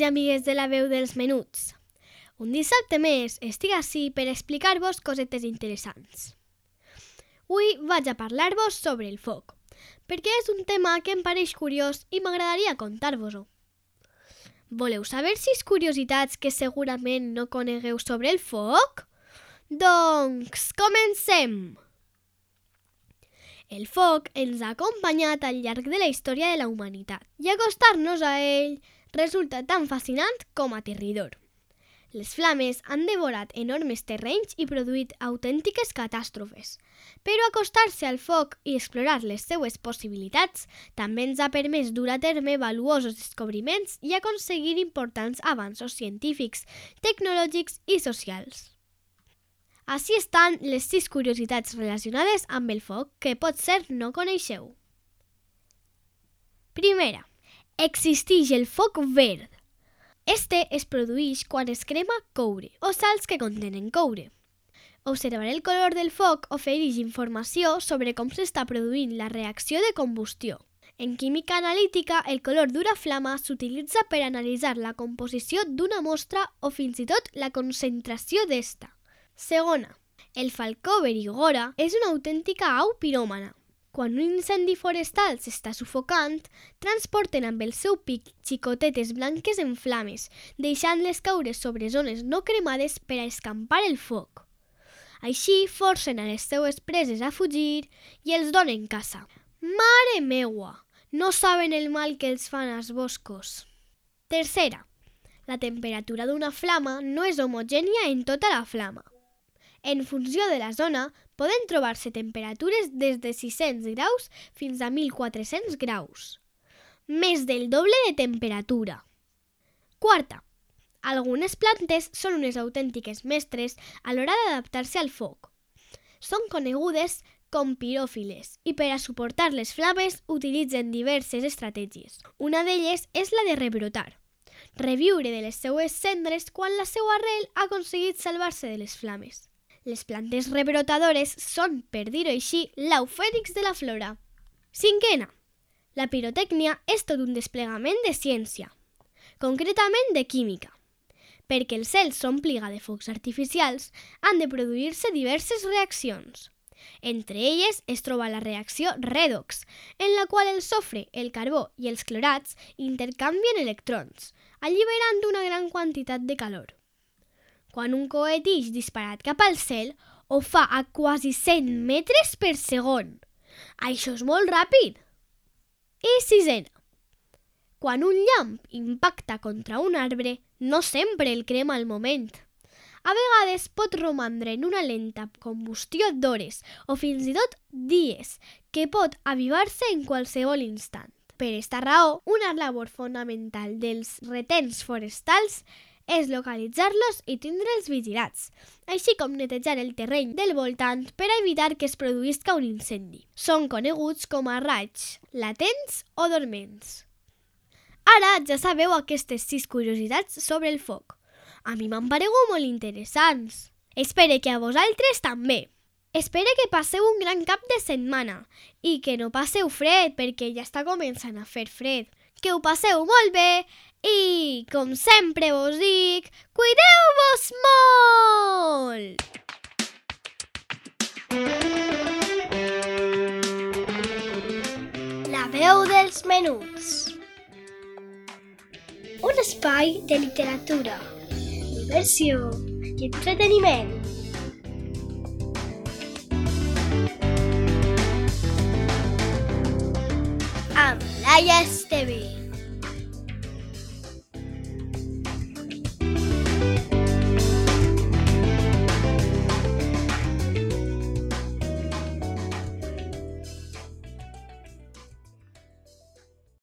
Amics i amigues de la veu dels menuts. Un dissabte més estic ací per explicar-vos cosetes interessants. Avui vaig a parlar-vos sobre el foc, perquè és un tema que em pareix curiós i m'agradaria contar-vos-ho. Voleu saber sis curiositats que segurament no conegueu sobre el foc? Doncs comencem! El foc ens ha acompanyat al llarg de la història de la humanitat i acostar-nos a ell resulta tan fascinant com aterridor. Les flames han devorat enormes terrenys i produït autèntiques catàstrofes, però acostar-se al foc i explorar les seues possibilitats també ens ha permès dur a terme valuosos descobriments i aconseguir importants avanços científics, tecnològics i socials. Així estan les sis curiositats relacionades amb el foc que potser no coneixeu. Primera, existeix el foc verd. Este es produeix quan es crema coure o sals que contenen coure. Observar el color del foc ofereix informació sobre com s'està produint la reacció de combustió. En química analítica, el color d'una flama s'utilitza per analitzar la composició d'una mostra o fins i tot la concentració d'esta. Segona, el falcó verigora és una autèntica au piròmana. Quan un incendi forestal s'està sufocant, transporten amb el seu pic xicotetes blanques en flames, deixant-les caure sobre zones no cremades per a escampar el foc. Així forcen a les seues preses a fugir i els donen caça. Mare meua! No saben el mal que els fan als boscos. Tercera, la temperatura d'una flama no és homogènia en tota la flama. En funció de la zona, poden trobar-se temperatures des de 600 graus fins a 1.400 graus. Més del doble de temperatura. Quarta. Algunes plantes són unes autèntiques mestres a l'hora d'adaptar-se al foc. Són conegudes com piròfiles i per a suportar les flames utilitzen diverses estratègies. Una d'elles és la de rebrotar, reviure de les seues cendres quan la seva arrel ha aconseguit salvar-se de les flames. Les plantes rebrotadores són, per dir-ho així, l'eufènix de la flora. Cinquena. La pirotècnia és tot un desplegament de ciència, concretament de química. Perquè el cel s'ompliga de focs artificials, han de produir-se diverses reaccions. Entre elles es troba la reacció redox, en la qual el sofre, el carbó i els clorats intercanvien electrons, alliberant una gran quantitat de calor. Quan un coet ix disparat cap al cel, ho fa a quasi 100 metres per segon. Això és molt ràpid. I sisena. Quan un llamp impacta contra un arbre, no sempre el crema al moment. A vegades pot romandre en una lenta combustió d'hores o fins i tot dies, que pot avivar-se en qualsevol instant. Per esta raó, una labor fonamental dels retens forestals és localitzar-los i tindre'ls vigilats, així com netejar el terreny del voltant per a evitar que es produïsca un incendi. Són coneguts com a raigs, latents o dorments. Ara ja sabeu aquestes sis curiositats sobre el foc. A mi m'han paregut molt interessants. Espero que a vosaltres també. Espero que passeu un gran cap de setmana i que no passeu fred perquè ja està començant a fer fred. Que ho passeu molt bé i, com sempre vos dic, cuideu-vos molt! La veu dels menuts. Un espai de literatura, diversió i entreteniment. Amb Laia Esteve.